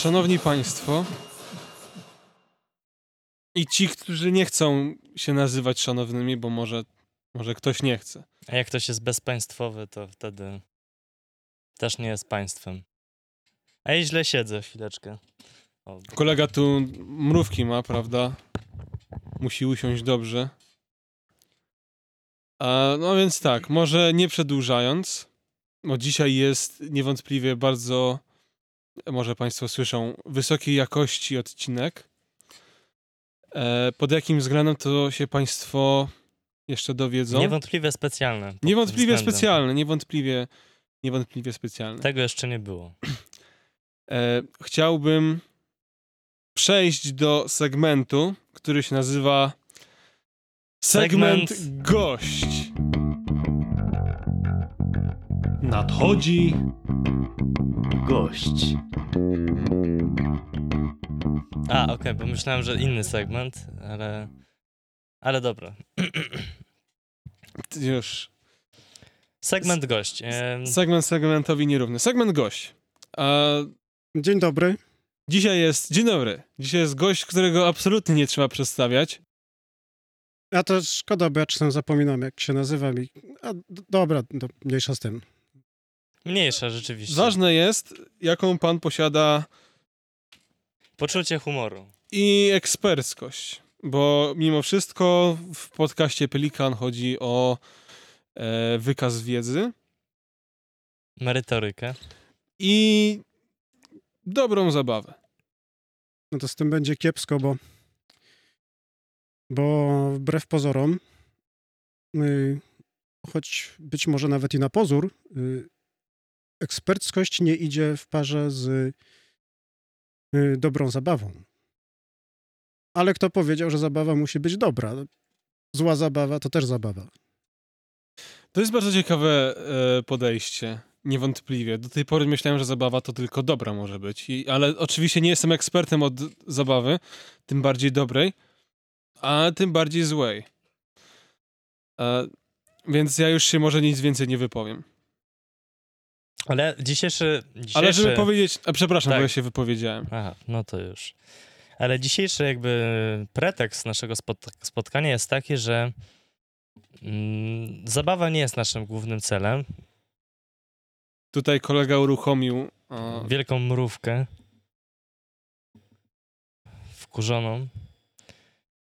Szanowni Państwo i ci, którzy nie chcą się nazywać szanownymi, bo może, może ktoś nie chce. A jak ktoś jest bezpaństwowy, to wtedy też nie jest państwem. A ja źle siedzę, chwileczkę. O, Kolega tu mrówki ma, prawda? Musi usiąść dobrze. A, no więc tak, może nie przedłużając, bo dzisiaj jest niewątpliwie bardzo, może Państwo słyszą, wysokiej jakości odcinek. E, pod jakim względem to się Państwo jeszcze dowiedzą? niewątpliwie specjalne. niewątpliwie specjalne, niewątpliwie, niewątpliwie specjalne. Tego jeszcze nie było. E, chciałbym przejść do segmentu, który się nazywa Segment, Segment- Gość. Nadchodzi Gość. A, okej, bo myślałem, że inny segment, ale... Ale dobra. już. Segment gość. Segment segmentowi nierówny. Segment Gość. A Dzień dobry. dzisiaj jest, dzień dobry, dzisiaj jest gość, którego absolutnie nie trzeba przedstawiać. A to szkoda, bo ja czasem zapominam, jak się nazywam i... A, dobra, do, mniejsza z tym. Mniejsza rzeczywiście. Ważne jest, jaką pan posiada Poczucie humoru. i eksperckość, bo mimo wszystko w podcaście Pelikan chodzi o e, wykaz wiedzy Merytorykę. i dobrą zabawę. No to z tym będzie kiepsko, bo... Bo wbrew pozorom, y, choć być może nawet i na pozór, y, eksperckość nie idzie w parze z y, dobrą zabawą. Ale kto powiedział, że zabawa musi być dobra? Zła zabawa to też zabawa. To jest bardzo ciekawe e, podejście, niewątpliwie. Do tej pory myślałem, że zabawa to tylko dobra może być, I, ale oczywiście nie jestem ekspertem od zabawy, tym bardziej dobrej, a tym bardziej złej. E, więc ja już się może nic więcej nie wypowiem. Ale dzisiejszy... dzisiejszy... Ale żeby powiedzieć, a przepraszam, Tak. bo ja się wypowiedziałem. Aha, no to już. Ale dzisiejszy jakby pretekst naszego spot- spotkania jest taki, że mm, zabawa nie jest naszym głównym celem. Tutaj kolega uruchomił e, Wielką mrówkę wkurzoną.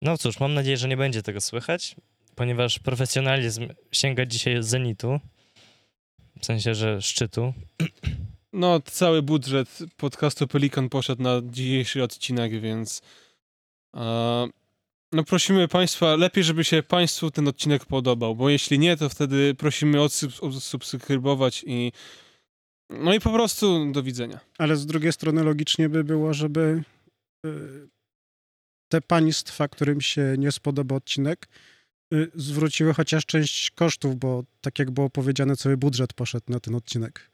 No cóż, mam nadzieję, że nie będzie tego słychać, ponieważ profesjonalizm sięga dzisiaj zenitu. W sensie, że szczytu. No, cały budżet podcastu Pelikan poszedł na dzisiejszy odcinek, więc e, no prosimy Państwa, lepiej, żeby się Państwu ten odcinek podobał, bo jeśli nie, to wtedy prosimy odsub- odsubskrybować i no i po prostu do widzenia. Ale z drugiej strony logicznie by było, żeby y, te państwa, którym się nie spodoba odcinek, zwróciły chociaż część kosztów, bo tak jak było powiedziane, cały budżet poszedł na ten odcinek.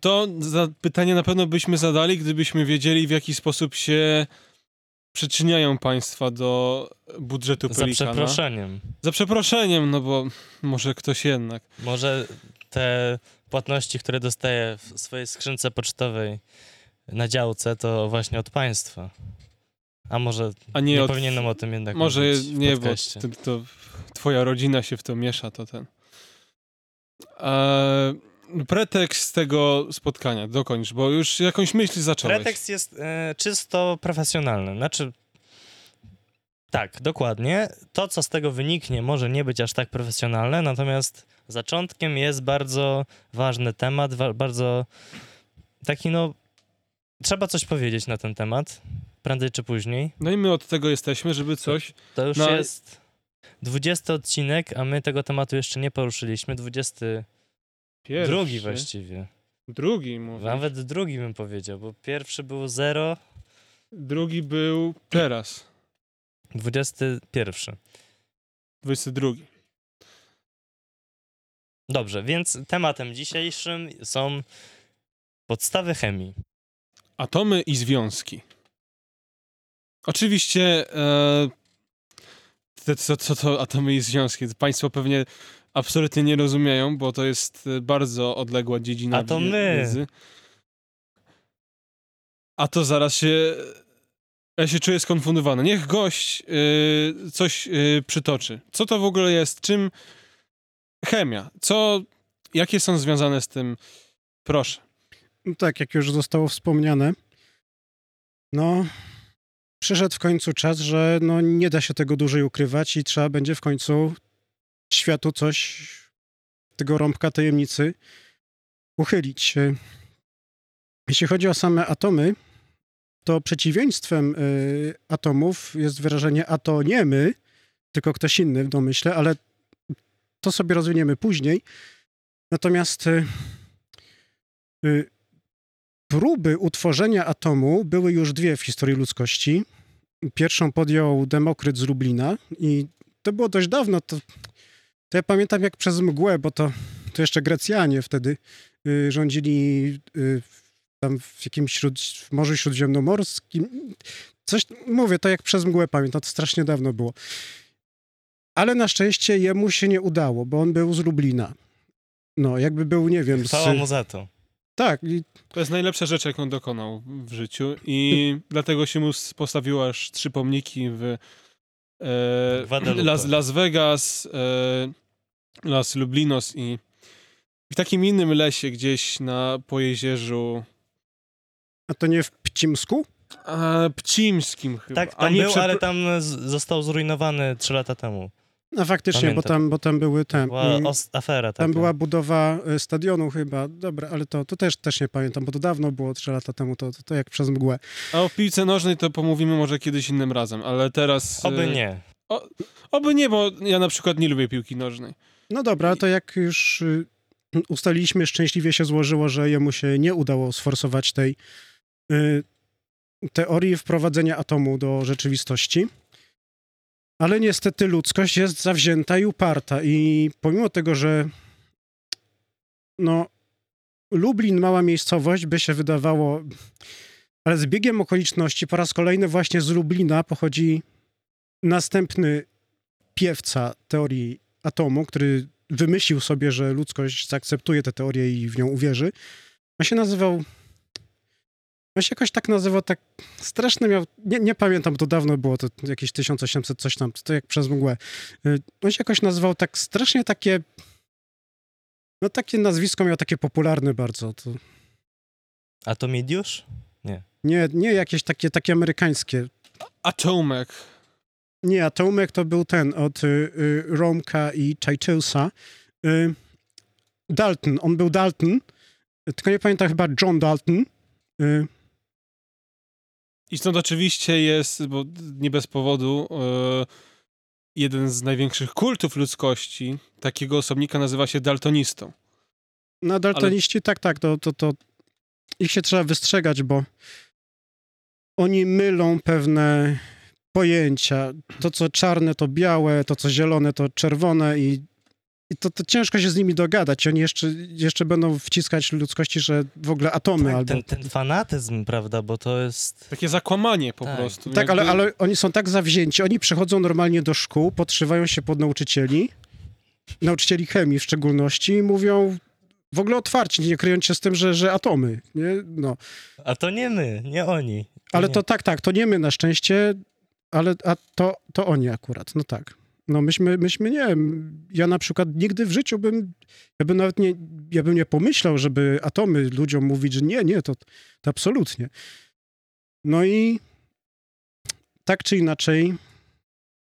To za pytanie na pewno byśmy zadali, gdybyśmy wiedzieli, w jaki sposób się przyczyniają Państwa do budżetu Za Pelikana. przeproszeniem. Za przeproszeniem, no bo może ktoś jednak. Może te płatności, które dostaję w swojej skrzynce pocztowej na działce, to właśnie od państwa. A może A nie, nie, od... powinienem o tym jednak Może nie, bo to, to twoja rodzina się w to miesza, to ten. E, pretekst tego spotkania, dokończ, bo już jakąś myśl zacząłeś. Pretekst jest e, czysto profesjonalny. Znaczy, tak, dokładnie. To, co z tego wyniknie, może nie być aż tak profesjonalne, natomiast zaczątkiem jest bardzo ważny temat, wa- bardzo taki, no, trzeba coś powiedzieć na ten temat, prędzej czy później. No i my od tego jesteśmy, żeby coś... To już No, jest 20 odcinek, a my tego tematu jeszcze nie poruszyliśmy. 22 Pierwszy, właściwie. Drugi, mówię. Nawet drugi bym powiedział, bo pierwszy był 0, Drugi był teraz, 21. 22. Dobrze, więc tematem dzisiejszym są podstawy chemii. Atomy i związki. Oczywiście, e, co, co to atomy i związki? Państwo pewnie absolutnie nie rozumieją, bo to jest e, bardzo odległa dziedzina A to my. wiedzy. a to zaraz się... Ja się czuję skonfundowany. Niech gość y, coś y, przytoczy. Co to w ogóle jest? Czym... Chemia. Co... Jakie są związane z tym? Proszę. No tak, jak już zostało wspomniane, no przyszedł w końcu czas, że no, nie da się tego dłużej ukrywać i trzeba będzie w końcu światu coś, tego rąbka tajemnicy uchylić. Jeśli chodzi o same atomy, to przeciwieństwem y, atomów jest wyrażenie atoniemy, tylko ktoś inny w domyśle, ale to sobie rozwiniemy później. Natomiast y, y, próby utworzenia atomu były już dwie w historii ludzkości. Pierwszą podjął Demokryt z Lublina i to było dość dawno. To, to ja pamiętam jak przez mgłę, bo to, to jeszcze Grecjanie wtedy y, rządzili y, tam w jakimś śród, w Morzu Śródziemnomorskim. Coś, mówię, to jak przez mgłę pamiętam, to strasznie dawno było. Ale na szczęście jemu się nie udało, bo on był z Lublina. No, jakby był, nie wiem... Chwała z... mu za to. Tak, i To jest najlepsza rzecz, jaką dokonał w życiu i dlatego się mu postawiło aż trzy pomniki w e. Las, Las Vegas, e, Las Lublinos i w takim innym lesie gdzieś na Pojezierzu a to nie w Pcimsku? a, Pcimskim chyba. Tak, a tam nie był, ale tam został zrujnowany trzy lata temu. No faktycznie, bo tam, bo tam były te... Była afera taka. Tam była budowa y, stadionu chyba. Dobra, ale to, to też, też nie pamiętam, bo to dawno było, trzy lata temu, to, to, to jak przez mgłę. A o piłce nożnej to pomówimy może kiedyś innym razem, ale teraz... Oby e, nie. Oby nie, bo ja na przykład nie lubię piłki nożnej. No dobra, to jak już y, ustaliliśmy, szczęśliwie się złożyło, że jemu się nie udało sforsować tej y, teorii wprowadzenia atomu do rzeczywistości. Ale niestety ludzkość jest zawzięta i uparta i pomimo tego, że no Lublin, mała miejscowość, by się wydawało, ale z biegiem okoliczności po raz kolejny właśnie z Lublina pochodzi następny piewca teorii atomu, który wymyślił sobie, że ludzkość zaakceptuje tę teorię i w nią uwierzy. On się nazywał. On się jakoś tak nazywał, tak straszny miał. Nie, nie pamiętam, to dawno było, to jakieś 1800 coś tam, to jak przez mgłę. Y, On się jakoś nazywał tak strasznie takie. No takie nazwisko miał takie popularne bardzo. To A to Midiusz? nie, nie jakieś takie, takie amerykańskie. Atomek. Nie, Atomek to był ten od y, y, Romka i Chaicheusa. Y, Dalton, on był Dalton, tylko nie pamiętam chyba John Dalton. Y, I stąd oczywiście jest, bo nie bez powodu, e, jeden z największych kultów ludzkości, takiego osobnika nazywa się daltonistą. no daltoniści, tak, tak, to, to, to ich się trzeba wystrzegać, bo oni mylą pewne pojęcia. To, co czarne, to białe, to, co zielone, to czerwone i, i to, to ciężko się z nimi dogadać. Oni jeszcze, jeszcze będą wciskać ludzkości, że w ogóle atomy Tak, albo... ten, ten fanatyzm, prawda, bo to jest... Takie zakłamanie po Tak. prostu. Tak, ale, Jakby- ale oni są tak zawzięci, oni przychodzą normalnie do szkół, podszywają się pod nauczycieli, nauczycieli chemii w szczególności i mówią w ogóle otwarcie, nie kryjąc się z tym, że, że atomy, nie? No. A to nie my, nie oni. Ale nie. to tak, tak, to nie my na szczęście, ale a to, to oni akurat, no tak. No myśmy, myśmy nie, ja na przykład nigdy w życiu bym, ja bym nawet nie, ja bym nie pomyślał, żeby atomy ludziom mówić, że nie, nie, to, to absolutnie. No i tak czy inaczej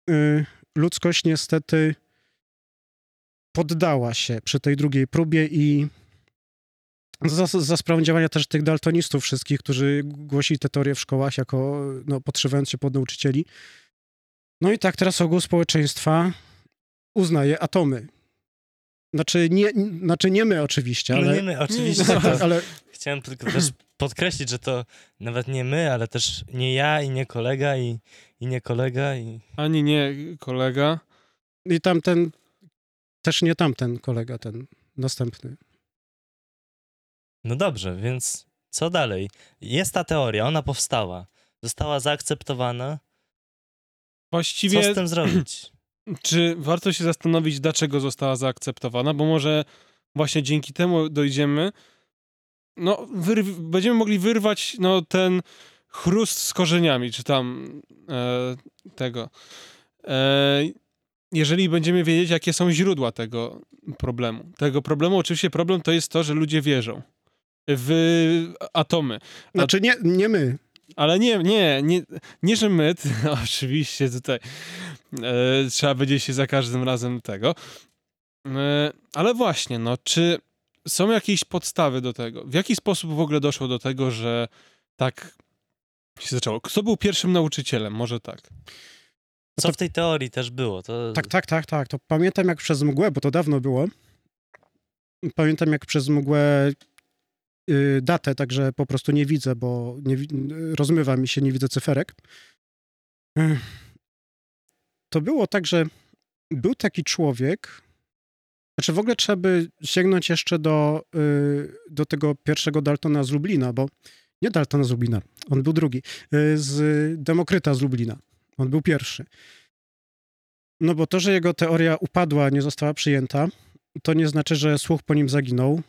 y, ludzkość niestety poddała się przy tej drugiej próbie i za, za sprawą działania też tych daltonistów wszystkich, którzy głosili te teorie w szkołach jako, no, podszywając się pod nauczycieli. No i tak teraz ogół społeczeństwa uznaje atomy. Znaczy nie, znaczy nie my oczywiście, No ale... nie my, oczywiście. Tak, tak, To, ale chciałem tylko też podkreślić, że to nawet nie my, ale też nie ja i nie kolega i, i nie kolega i... Ani nie kolega. i tamten, też nie tamten kolega, ten następny. No dobrze, więc co dalej? Jest ta teoria, ona powstała. Została zaakceptowana. Co Właściwie, z tym zrobić? czy warto się zastanowić, dlaczego została zaakceptowana, bo może właśnie dzięki temu dojdziemy no, wyrw- będziemy mogli wyrwać no, ten chrust z korzeniami, czy tam e, tego. E, jeżeli będziemy wiedzieć, jakie są źródła tego problemu. Tego problemu, oczywiście problem to jest to, że ludzie wierzą w atomy. Znaczy nie, nie my. Ale nie, nie, nie, nie że my, oczywiście tutaj e, trzeba będzie się za każdym razem tego. E, ale właśnie, no, czy są jakieś podstawy do tego? W jaki sposób w ogóle doszło do tego, że tak się zaczęło? Kto był pierwszym nauczycielem? Może tak. Co w tej teorii też było? To... Tak, tak, tak, tak. To pamiętam jak przez mgłę, bo to dawno było. Pamiętam jak przez mgłę datę, także po prostu nie widzę, bo nie, rozmywa mi się, nie widzę cyferek. To było tak, że był taki człowiek, znaczy w ogóle trzeba by sięgnąć jeszcze do, y, do tego pierwszego Daltona z Lublina, bo nie Daltona z Lublina, on był drugi, y, z Demokryta z Lublina. On był pierwszy. No bo to, że jego teoria upadła, nie została przyjęta, to nie znaczy, że słuch po nim zaginął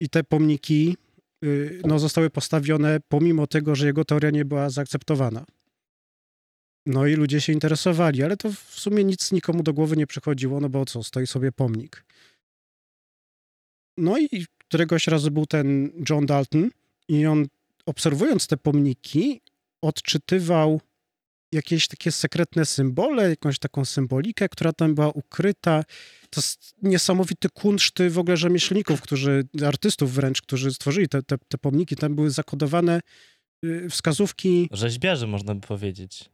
i te pomniki y, no, zostały postawione pomimo tego, że jego teoria nie była zaakceptowana. No i ludzie się interesowali, ale to w sumie nic nikomu do głowy nie przychodziło, no bo co, stoi sobie pomnik. No i któregoś razu był ten John Dalton i on obserwując te pomniki odczytywał jakieś takie sekretne symbole, jakąś taką symbolikę, która tam była ukryta. To jest niesamowity kunszt w ogóle rzemieślników, którzy, artystów wręcz, którzy stworzyli te, te, te pomniki. Tam były zakodowane y, wskazówki. Rzeźbiarze, można by powiedzieć.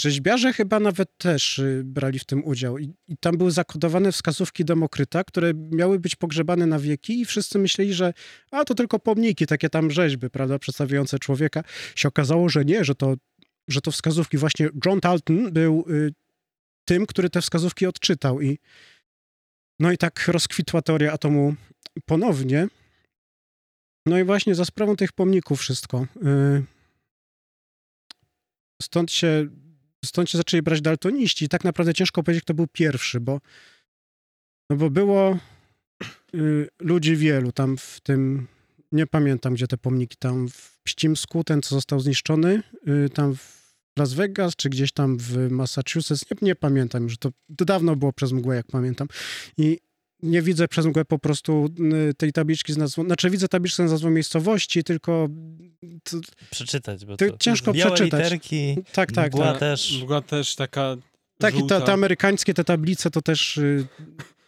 Rzeźbiarze chyba nawet też y, brali w tym udział. I, I tam były zakodowane wskazówki Demokryta, które miały być pogrzebane na wieki i wszyscy myśleli, że a to tylko pomniki, takie tam rzeźby, prawda, przedstawiające człowieka. Się okazało, że nie, że to że to wskazówki. Właśnie John Dalton był y, tym, który te wskazówki odczytał i no i tak rozkwitła teoria atomu ponownie. No i właśnie za sprawą tych pomników wszystko. Y, stąd się, stąd się zaczęli brać daltoniści i tak naprawdę ciężko powiedzieć, kto był pierwszy, bo no bo było y, ludzi wielu tam w tym nie pamiętam, gdzie te pomniki, tam w Pścimsku, ten, co został zniszczony, y, tam w Las Vegas, czy gdzieś tam w Massachusetts, nie, nie pamiętam już, to, to dawno było przez mgłę, jak pamiętam. I nie widzę przez mgłę po prostu y, tej tabliczki z nazwą, znaczy widzę tabliczkę z nazwą miejscowości, tylko to, Przeczytać, bo Ty- to ciężko białe przeczytać. literki, tak, tak, mgła tak. też. Była też taka Tak, i żółta. te, te amerykańskie, te tablice, to też y,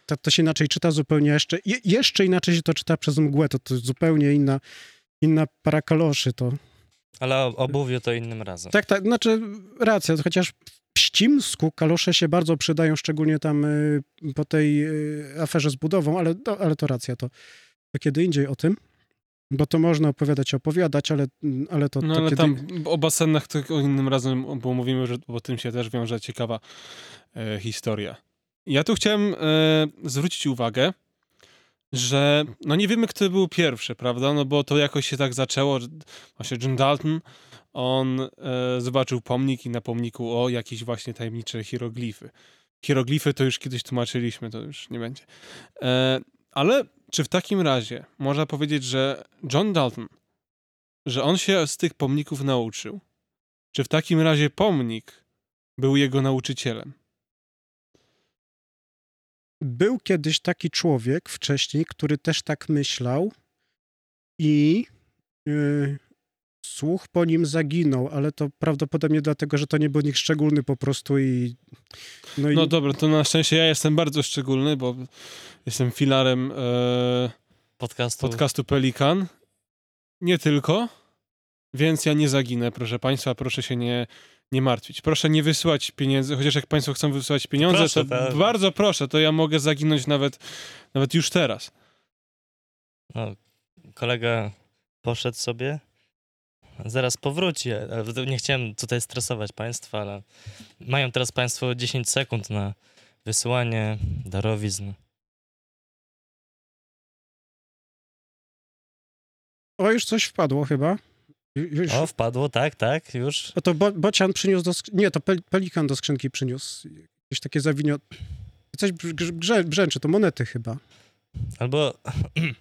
to, to się inaczej czyta zupełnie jeszcze. Je, jeszcze inaczej się to czyta przez mgłę, to, to zupełnie inna, inna para kaloszy to. Ale o obuwiu to innym razem. Tak, tak, znaczy racja, chociaż w Pścimsku kalosze się bardzo przydają, szczególnie tam y, po tej y, aferze z budową, ale, to- ale to racja, to, to kiedy indziej o tym, bo to można opowiadać, opowiadać, ale, ale to, No to ale kiedy... tam o basenach to o innym razem, bo mówimy, że bo tym się też wiąże ciekawa e, historia. Ja tu chciałem e, zwrócić uwagę, że no nie wiemy, kto był pierwszy, prawda? No bo to jakoś się tak zaczęło, właśnie John Dalton, on e, zobaczył pomnik i na pomniku o jakieś właśnie tajemnicze hieroglify. Hieroglify to już kiedyś tłumaczyliśmy, to już nie będzie. E, ale czy w takim razie można powiedzieć, że John Dalton że on się z tych pomników nauczył. Czy w takim razie pomnik był jego nauczycielem? Był kiedyś taki człowiek wcześniej, który też tak myślał i yy, słuch po nim zaginął, ale to prawdopodobnie dlatego, że to nie był nikt szczególny po prostu i... No, i No dobra, to na szczęście ja jestem bardzo szczególny, bo jestem filarem e, Podcastu. podcastu Pelikan. Nie tylko, więc ja nie zaginę, proszę państwa, proszę się nie, nie martwić. Proszę nie wysyłać pieniędzy, chociaż jak państwo chcą wysyłać pieniądze, Proszę, to tak. bardzo proszę, to ja mogę zaginąć nawet, nawet już teraz. No, kolega poszedł sobie. Zaraz powróci. ale Nie chciałem tutaj stresować państwa, ale mają teraz państwo 10 sekund na wysyłanie darowizn. O, już coś wpadło chyba. Ju- Już, O, wpadło, tak, tak, już. O to bo, Bocian przyniósł do sk- Nie, to pel, Pelikan do skrzynki przyniósł. Jakieś takie zawinio... Coś brz- grze, brzęczy, to monety chyba. Albo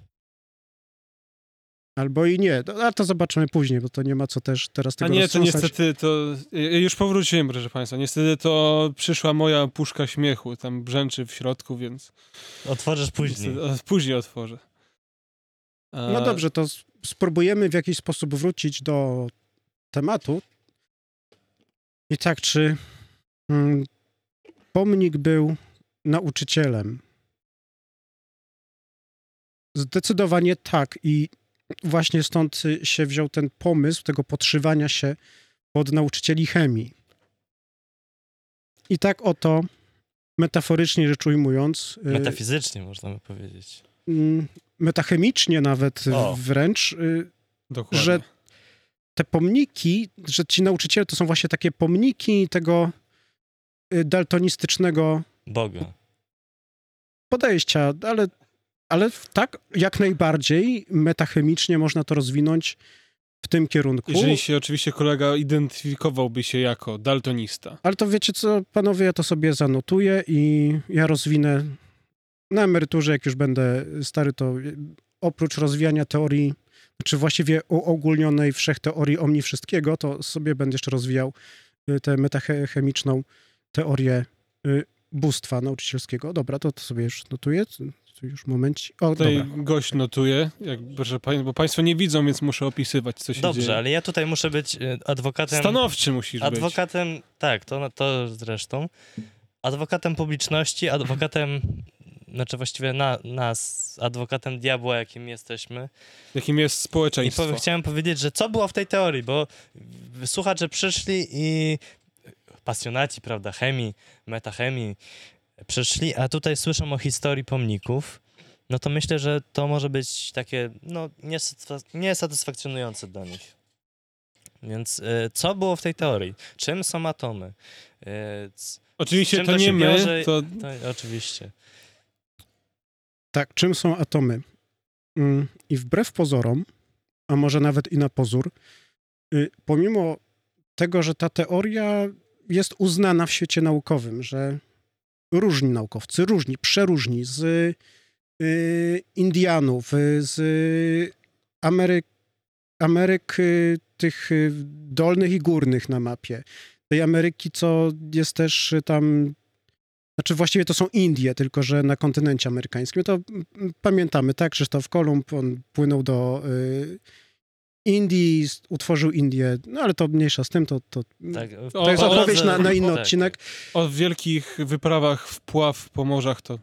Albo i nie, No, ale to zobaczymy później, bo to nie ma co też teraz A tego nie, to niestety to... ja Już powróciłem, proszę państwa. Niestety to przyszła moja puszka śmiechu. Tam brzęczy w środku, więc... Otworzysz później. Niestety- Później otworzę. No dobrze, to spróbujemy w jakiś sposób wrócić do tematu. I tak, czy mm, pomnik był nauczycielem? Zdecydowanie tak. I właśnie stąd się wziął ten pomysł tego podszywania się pod nauczycieli chemii. I tak oto, metaforycznie rzecz ujmując, y, Metafizycznie można by powiedzieć. Metachemicznie nawet O. wręcz, y, Dokładnie. że te pomniki, że ci nauczyciele to są właśnie takie pomniki tego y, daltonistycznego Boga. podejścia, ale, ale tak jak najbardziej metachemicznie można to rozwinąć w tym kierunku. Jeżeli się oczywiście kolega identyfikowałby się jako daltonista. Ale to wiecie co, panowie, ja to sobie zanotuję i ja rozwinę na emeryturze, jak już będę stary, to oprócz rozwijania teorii, czy właściwie uogólnionej wszechteorii omni wszystkiego, to sobie będę jeszcze rozwijał y, tę metachemiczną teorię y, bóstwa nauczycielskiego. Dobra, to, to sobie już notuję. Tu już momenci. O, Tutaj dobra. gość notuje, jak, proszę bo państwo nie widzą, więc muszę opisywać, co się Dobrze, dzieje. ale ja tutaj muszę być y, adwokatem. Stanowczy musisz być. Adwokatem, tak, to, to zresztą. Adwokatem publiczności, adwokatem, znaczy właściwie na, nas, adwokatem diabła, jakim jesteśmy. Jakim jest I społeczeństwo. powie, chciałem powiedzieć, że co było w tej teorii, bo słuchacze przyszli i pasjonaci, prawda, chemii, metachemii przyszli, a tutaj słyszą o historii pomników, no to myślę, że to może być takie, no, niesatysfak- niesatysfakcjonujące dla nich. Więc y, co było w tej teorii? Czym są atomy? Y, Oczywiście to to nie my, wiąże? to to, oczywiście. Tak, czym są atomy? Mm, I wbrew pozorom, a może nawet i na pozór, y, pomimo tego, że ta teoria jest uznana w świecie naukowym, że różni naukowcy, różni, przeróżni z y, Indianów, y, z Ameryk, Ameryk tych dolnych i górnych na mapie, tej Ameryki, co jest też tam znaczy właściwie to są Indie, tylko że na kontynencie amerykańskim. To mm, pamiętamy, tak? Krzysztof Kolumb, on płynął do y, Indii, utworzył Indię, no ale to mniejsza z tym, to, to, Tak, To jest o- opowieść na, na inny tak. odcinek. o wielkich wyprawach wpław po morzach to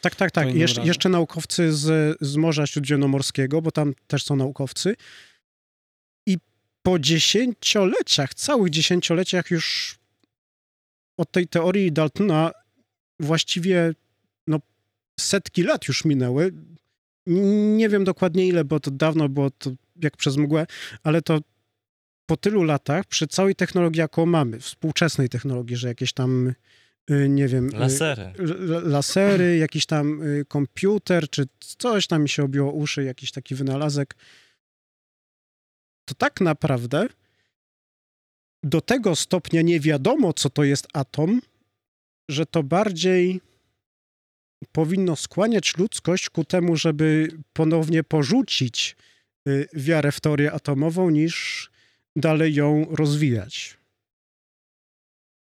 Tak, tak, tak. Jesz, jeszcze naukowcy z, z Morza Śródziemnomorskiego, bo tam też są naukowcy. I po dziesięcioleciach, całych dziesięcioleciach już od tej teorii Daltona właściwie no, setki lat już minęły. Nie wiem dokładnie ile, bo to dawno było to jak przez mgłę, ale to po tylu latach, przy całej technologii, jaką mamy, współczesnej technologii, że jakieś tam, y, nie wiem... y, Lasery. lasery, jakiś tam y, komputer, czy coś tam mi się obiło uszy, jakiś taki wynalazek, to tak naprawdę do tego stopnia nie wiadomo, co to jest atom, że to bardziej powinno skłaniać ludzkość ku temu, żeby ponownie porzucić y, wiarę w teorię atomową, niż dalej ją rozwijać.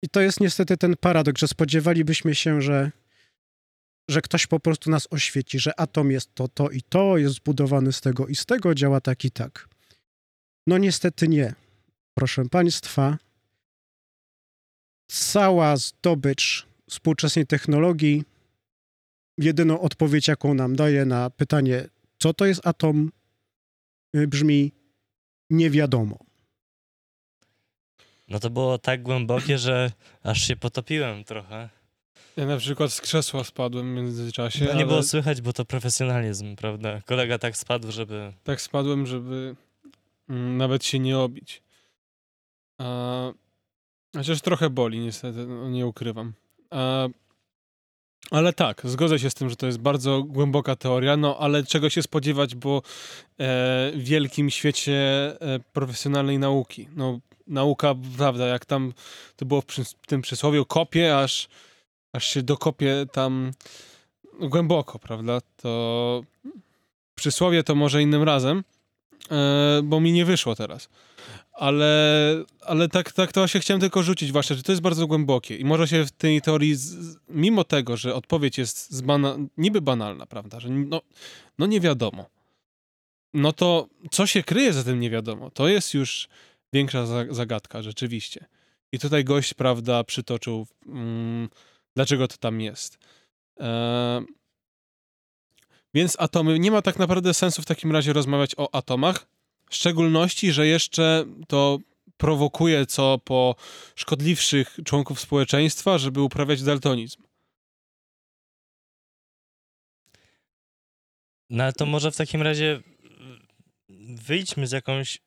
I to jest niestety ten paradoks, że spodziewalibyśmy się, że, że ktoś po prostu nas oświeci, że atom jest to, to i to, jest zbudowany z tego i z tego, działa tak i tak. No niestety nie. Proszę Państwa, cała zdobycz współczesnej technologii, jedyną odpowiedź, jaką nam daje na pytanie, co to jest atom, y, brzmi nie wiadomo. No to było tak głębokie, że aż się potopiłem trochę. ja na przykład z krzesła spadłem w międzyczasie, No nie ale było słychać, bo to profesjonalizm, prawda? Kolega tak spadł, żeby... tak spadłem, żeby mm, nawet się nie obić. A, chociaż trochę boli, niestety, no, nie ukrywam. A, ale tak, zgodzę się z tym, że to jest bardzo głęboka teoria, no ale czego się spodziewać, bo e, w wielkim świecie e, profesjonalnej nauki. No, nauka, prawda, jak tam to było w przys- tym przysłowiu, kopie, aż, aż się dokopie tam głęboko, prawda? To przysłowie to może innym razem, e, bo mi nie wyszło teraz. Ale, ale tak, tak to właśnie chciałem tylko rzucić właśnie, że to jest bardzo głębokie i może się w tej teorii, z, mimo tego, że odpowiedź jest zbana, niby banalna, prawda, że no, no nie wiadomo, no to co się kryje za tym nie wiadomo, to jest już większa zagadka rzeczywiście. I tutaj gość, prawda, przytoczył, mm, dlaczego to tam jest. E, więc atomy, nie ma tak naprawdę sensu w takim razie rozmawiać o atomach, w szczególności, że jeszcze to prowokuje co po szkodliwszych członków społeczeństwa, żeby uprawiać daltonizm. No ale to może w takim razie wyjdźmy z jakąś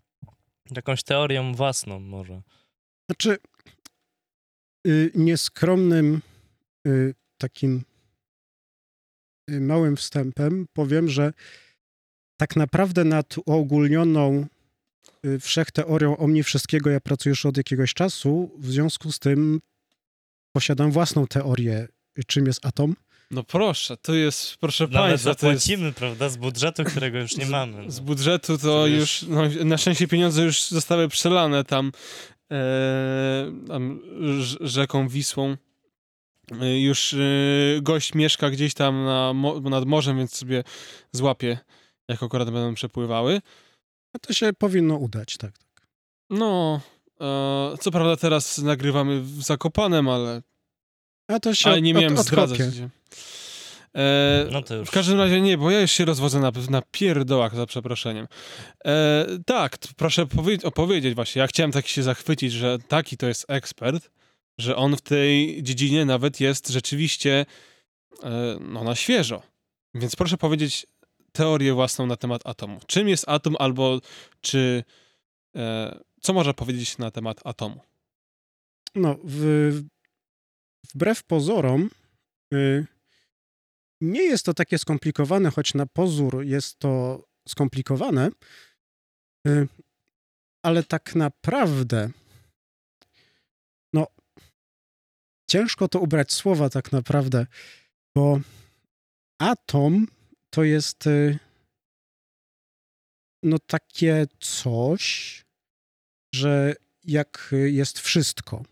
jakąś teorią własną może. Znaczy, y, nieskromnym y, takim małym wstępem powiem, że tak naprawdę nad uogólnioną y, wszechteorią omni wszystkiego ja pracuję już od jakiegoś czasu, w związku z tym posiadam własną teorię, czym jest atom. No proszę, to jest, proszę Nawet państwa, zapłacimy, jest... prawda, z budżetu, którego już nie mamy. No. Z budżetu to już, no, na szczęście pieniądze już zostały przelane tam, e, tam rzeką Wisłą. E, już e, gość mieszka gdzieś tam na, nad morzem, więc sobie złapie, jak akurat będą przepływały. A to się powinno udać, tak. tak. No, e, co prawda teraz nagrywamy w Zakopanem, ale a to się Ale nie miałem od, zdradzać. E, no to już. W każdym razie nie, bo ja już się rozwodzę na, na pierdołach, za przeproszeniem. E, tak, proszę opowiedzieć właśnie. Ja chciałem tak się zachwycić, że taki to jest ekspert, że on w tej dziedzinie nawet jest rzeczywiście e, no, na świeżo. Więc proszę powiedzieć teorię własną na temat atomu. Czym jest atom albo czy... E, co można powiedzieć na temat atomu? No, w, wbrew pozorom, y, nie jest to takie skomplikowane, choć na pozór jest to skomplikowane, y, ale tak naprawdę, ciężko to ubrać słowa tak naprawdę, bo atom to jest y, no takie coś, że jak jest wszystko,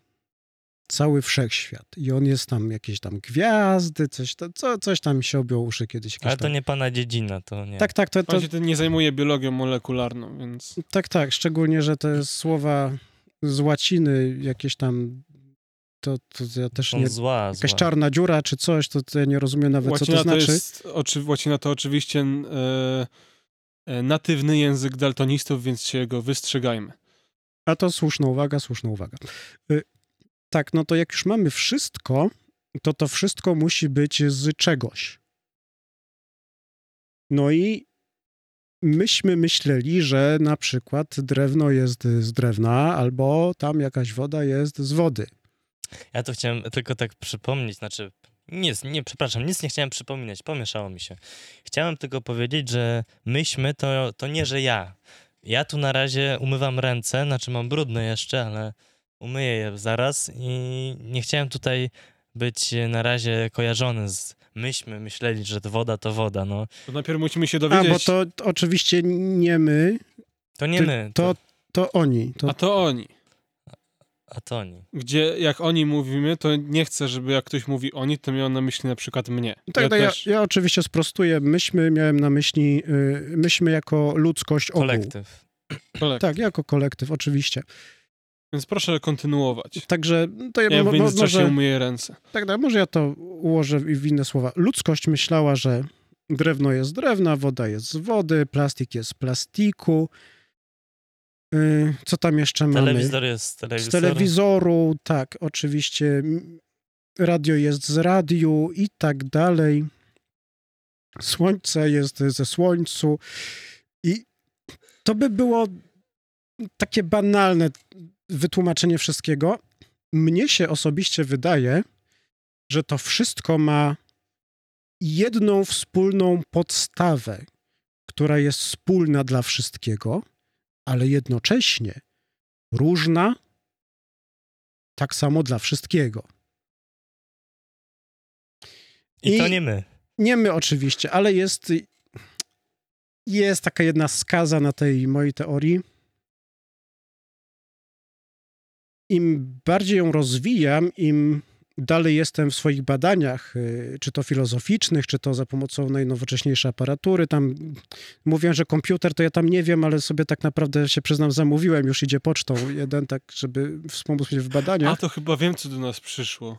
cały wszechświat. I on jest tam, jakieś tam gwiazdy, coś, to, co, coś tam się objął uszy kiedyś. Ale to tam... nie pana dziedzina, to nie. Tak, tak. To, to... On się nie zajmuje biologią molekularną, więc... Tak, tak. Szczególnie, że te słowa z łaciny jakieś tam to, to ja też nie... Zła, jakaś zła. czarna dziura czy coś, to, to ja nie rozumiem nawet, łacina co to znaczy. To jest, oczy, łacina to oczywiście e, e, natywny język daltonistów, więc się go wystrzegajmy. A to słuszna uwaga, słuszna uwaga. Y, tak, no to jak już mamy wszystko, to to wszystko musi być z czegoś. No i myśmy myśleli, że na przykład drewno jest z drewna, albo tam jakaś woda jest z wody. Ja to chciałem tylko tak przypomnieć, znaczy nic, nie, przepraszam, nic nie chciałem przypominać, pomieszało mi się. Chciałem tylko powiedzieć, że myśmy to, to nie, że ja. Ja tu na razie umywam ręce, znaczy mam brudne jeszcze, ale umyję je zaraz i nie chciałem tutaj być na razie kojarzony z myśmy myśleli, że to woda to woda, no. To najpierw musimy się dowiedzieć... A, bo to, to oczywiście nie my. To nie ty, my. To, to oni. To... A to oni. A to oni. Gdzie jak oni mówimy, to nie chcę, żeby jak ktoś mówi oni, to miał na myśli na przykład mnie. Tak, ja, no też... ja, ja, oczywiście sprostuję. Myśmy miałem na myśli, yy, myśmy jako ludzkość ogół. Kolektyw. kolektyw. Tak, jako kolektyw, oczywiście. Więc proszę kontynuować. Także to ja, ja w międzyczasie może, umyję ręce. Tak, tak, może ja to ułożę w inne słowa. Ludzkość myślała, że drewno jest drewna, woda jest z wody, plastik jest z plastiku. Yy, co tam jeszcze Telewizor mamy? Telewizor jest z telewizoru. Z telewizoru, tak, oczywiście. Radio jest z radiu i tak dalej. Słońce jest ze słońcu. I to by było takie banalne wytłumaczenie wszystkiego. Mnie się osobiście wydaje, że to wszystko ma jedną wspólną podstawę, która jest wspólna dla wszystkiego, ale jednocześnie różna tak samo dla wszystkiego. I, I to nie my. Nie my oczywiście, ale jest jest taka jedna skaza na tej mojej teorii. Im bardziej ją rozwijam, im dalej jestem w swoich badaniach, y, czy to filozoficznych, czy to za pomocą najnowocześniejszej aparatury. Tam mówię, że komputer to ja tam nie wiem, ale sobie tak naprawdę się przyznam, zamówiłem, już idzie pocztą jeden, tak, żeby wspomóc mnie w badaniach. A to chyba wiem, co do nas przyszło.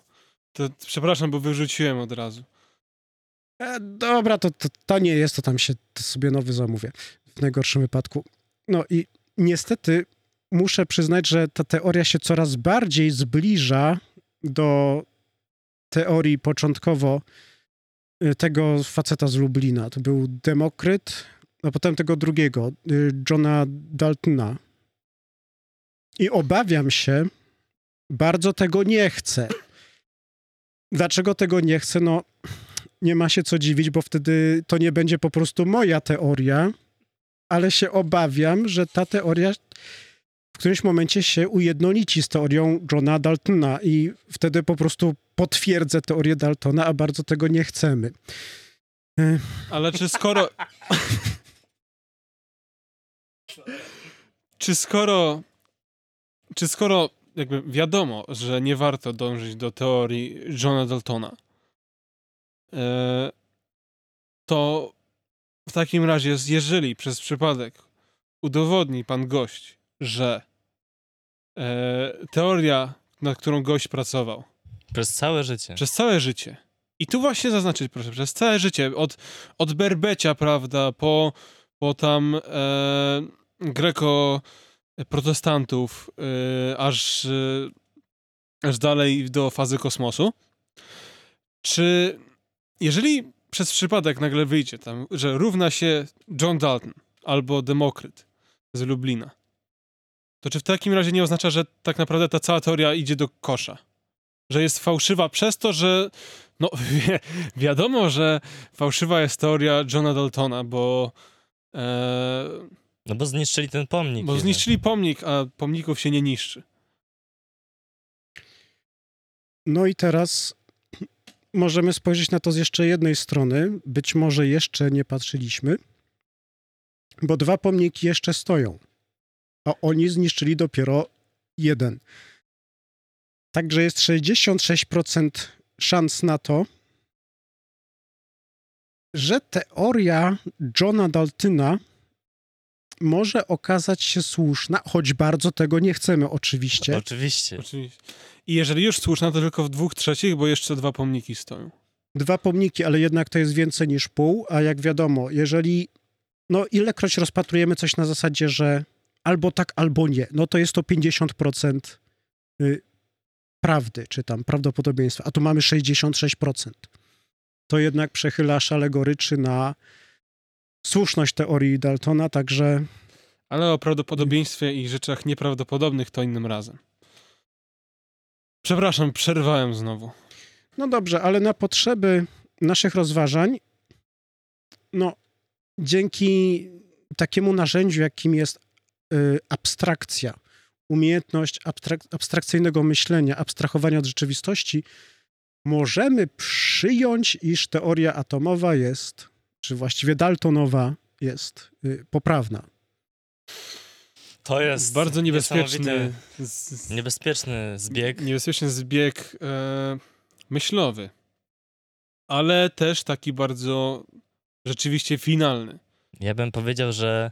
To, przepraszam, bo wyrzuciłem od razu. E, dobra, to, to, to nie jest, to tam się to sobie nowy zamówię. W najgorszym wypadku. No i niestety muszę przyznać, że ta teoria się coraz bardziej zbliża do teorii początkowo y, tego faceta z Lublina. To był Demokryt, a potem tego drugiego, y, Johna Daltona. I obawiam się, bardzo tego nie chcę. Dlaczego tego nie chcę? No, nie ma się co dziwić, bo wtedy to nie będzie po prostu moja teoria, ale się obawiam, że ta teoria w którymś momencie się ujednolici z teorią Johna Daltona i wtedy po prostu potwierdzę teorię Daltona, a bardzo tego nie chcemy. E, Ale czy skoro... czy skoro... Czy skoro jakby wiadomo, że nie warto dążyć do teorii Johna Daltona, e, to w takim razie, jeżeli przez przypadek udowodni pan gość, że e, teoria, nad którą gość pracował, Przez całe życie. przez całe życie, i tu właśnie zaznaczyć, proszę, przez całe życie, od, od Berbecia, prawda, po, po tam e, greko-protestantów, e, aż, e, aż dalej do fazy kosmosu, czy jeżeli przez przypadek nagle wyjdzie tam, że równa się John Dalton albo Demokryt z Lublina, to czy w takim razie nie oznacza, że tak naprawdę ta cała teoria idzie do kosza? Że jest fałszywa przez to, że no wi wiadomo, że fałszywa jest teoria Johna Daltona, bo e, No bo zniszczyli ten pomnik. bo jeden. zniszczyli pomnik, a pomników się nie niszczy. No i teraz możemy spojrzeć na to z jeszcze jednej strony. Być może jeszcze nie patrzyliśmy, bo dwa pomniki jeszcze stoją, a oni zniszczyli dopiero jeden. Także jest 66% szans na to, że teoria Johna Daltona może okazać się słuszna, choć bardzo tego nie chcemy oczywiście. Oczywiście. Oczywiście. I jeżeli już słuszna, to tylko w dwóch trzecich, bo jeszcze dwa pomniki stoją. Dwa pomniki, ale jednak to jest więcej niż pół, a jak wiadomo, jeżeli no ilekroć rozpatrujemy coś na zasadzie, że albo tak, albo nie, no to jest to 50% y, prawdy, czy tam prawdopodobieństwa, a tu mamy 66%. To jednak przechyla szale goryczy na słuszność teorii Daltona, także Ale o prawdopodobieństwie i rzeczach nieprawdopodobnych to innym razem. Przepraszam, przerwałem znowu. No dobrze, ale na potrzeby naszych rozważań, no dzięki takiemu narzędziu, jakim jest y, abstrakcja, umiejętność abstrak- abstrakcyjnego myślenia, abstrahowania od rzeczywistości, możemy przyjąć, iż teoria atomowa jest, czy właściwie Daltonowa jest y, poprawna. To jest Bardzo niebezpieczny, z, niebezpieczny zbieg. niebezpieczny zbieg e, myślowy, ale też taki bardzo rzeczywiście finalny. Ja bym powiedział, że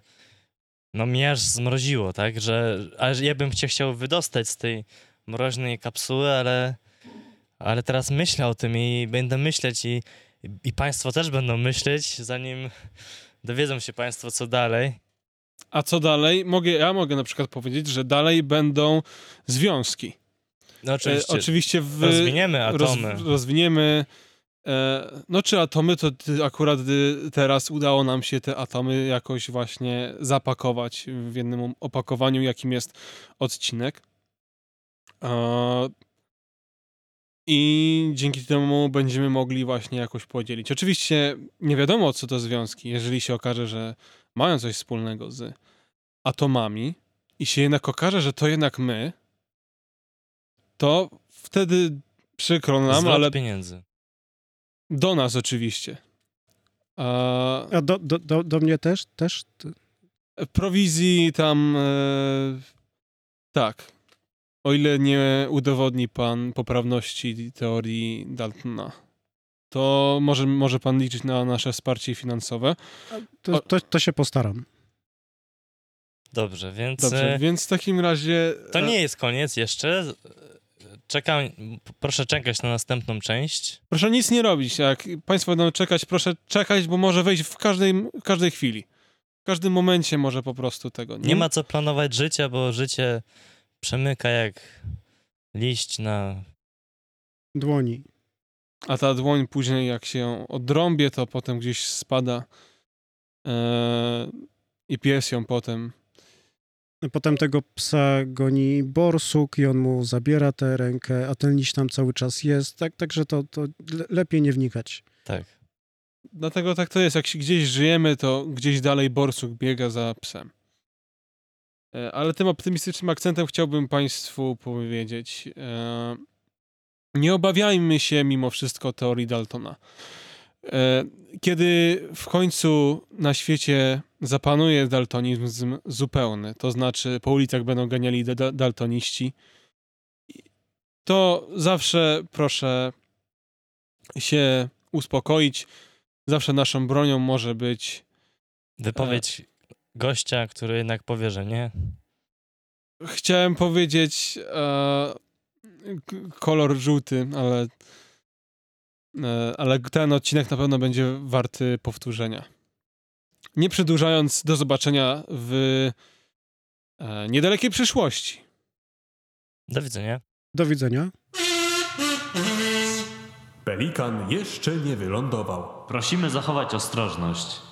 no mnie aż zmroziło, tak? Że aż ja bym się chciał wydostać z tej mroźnej kapsuły, ale, ale teraz myślę o tym i będę myśleć i, i państwo też będą myśleć, zanim dowiedzą się państwo, co dalej. A co dalej? Mogę, ja mogę na przykład powiedzieć, że dalej będą związki. No E, oczywiście, oczywiście w, rozwiniemy atomy. Roz, rozwiniemy. E, no czy atomy, to akurat y, teraz udało nam się te atomy jakoś właśnie zapakować w jednym opakowaniu, jakim jest odcinek. E, I dzięki temu będziemy mogli właśnie jakoś podzielić. Oczywiście nie wiadomo, co to związki. Jeżeli się okaże, że mają coś wspólnego z atomami i się jednak okaże, że to jednak my, to wtedy przykro nam, Zwrot ale pieniędzy. Do nas oczywiście. A A do, do, do, do mnie też? też? Prowizji tam e, tak. O ile nie udowodni pan poprawności teorii Daltona, to może, może pan liczyć na nasze wsparcie finansowe. To, to, to się postaram. Dobrze, więc Dobrze, e, więc w takim razie. to e, nie jest koniec jeszcze. Czekam, proszę czekać na następną część. Proszę nic nie robić. Jak państwo będą czekać, proszę czekać, bo może wejść w każdej, w każdej chwili. W każdym momencie może po prostu tego. Nie ma co planować życia, bo życie przemyka jak liść na. Dłoni. A ta dłoń później, jak się ją odrąbie, to potem gdzieś spada. E, I pies ją potem. Potem tego psa goni borsuk i on mu zabiera tę rękę, a ten liść tam cały czas jest, tak, także to, to le- lepiej nie wnikać. Tak. Dlatego tak to jest. Jak się gdzieś żyjemy, to gdzieś dalej borsuk biega za psem. E, Ale tym optymistycznym akcentem chciałbym Państwu powiedzieć. E, nie obawiajmy się mimo wszystko teorii Daltona. E, Kiedy w końcu na świecie zapanuje daltonizm zupełny, to znaczy po ulicach będą ganiali da- da- daltoniści, to zawsze proszę się uspokoić. Zawsze naszą bronią może być Wypowiedź gościa, który jednak powie, że nie. Chciałem powiedzieć e, kolor żółty, ale, e, ale ten odcinek na pewno będzie warty powtórzenia. Nie przedłużając, do zobaczenia w e, niedalekiej przyszłości. Do widzenia. Do widzenia. Pelikan jeszcze nie wylądował. Prosimy zachować ostrożność.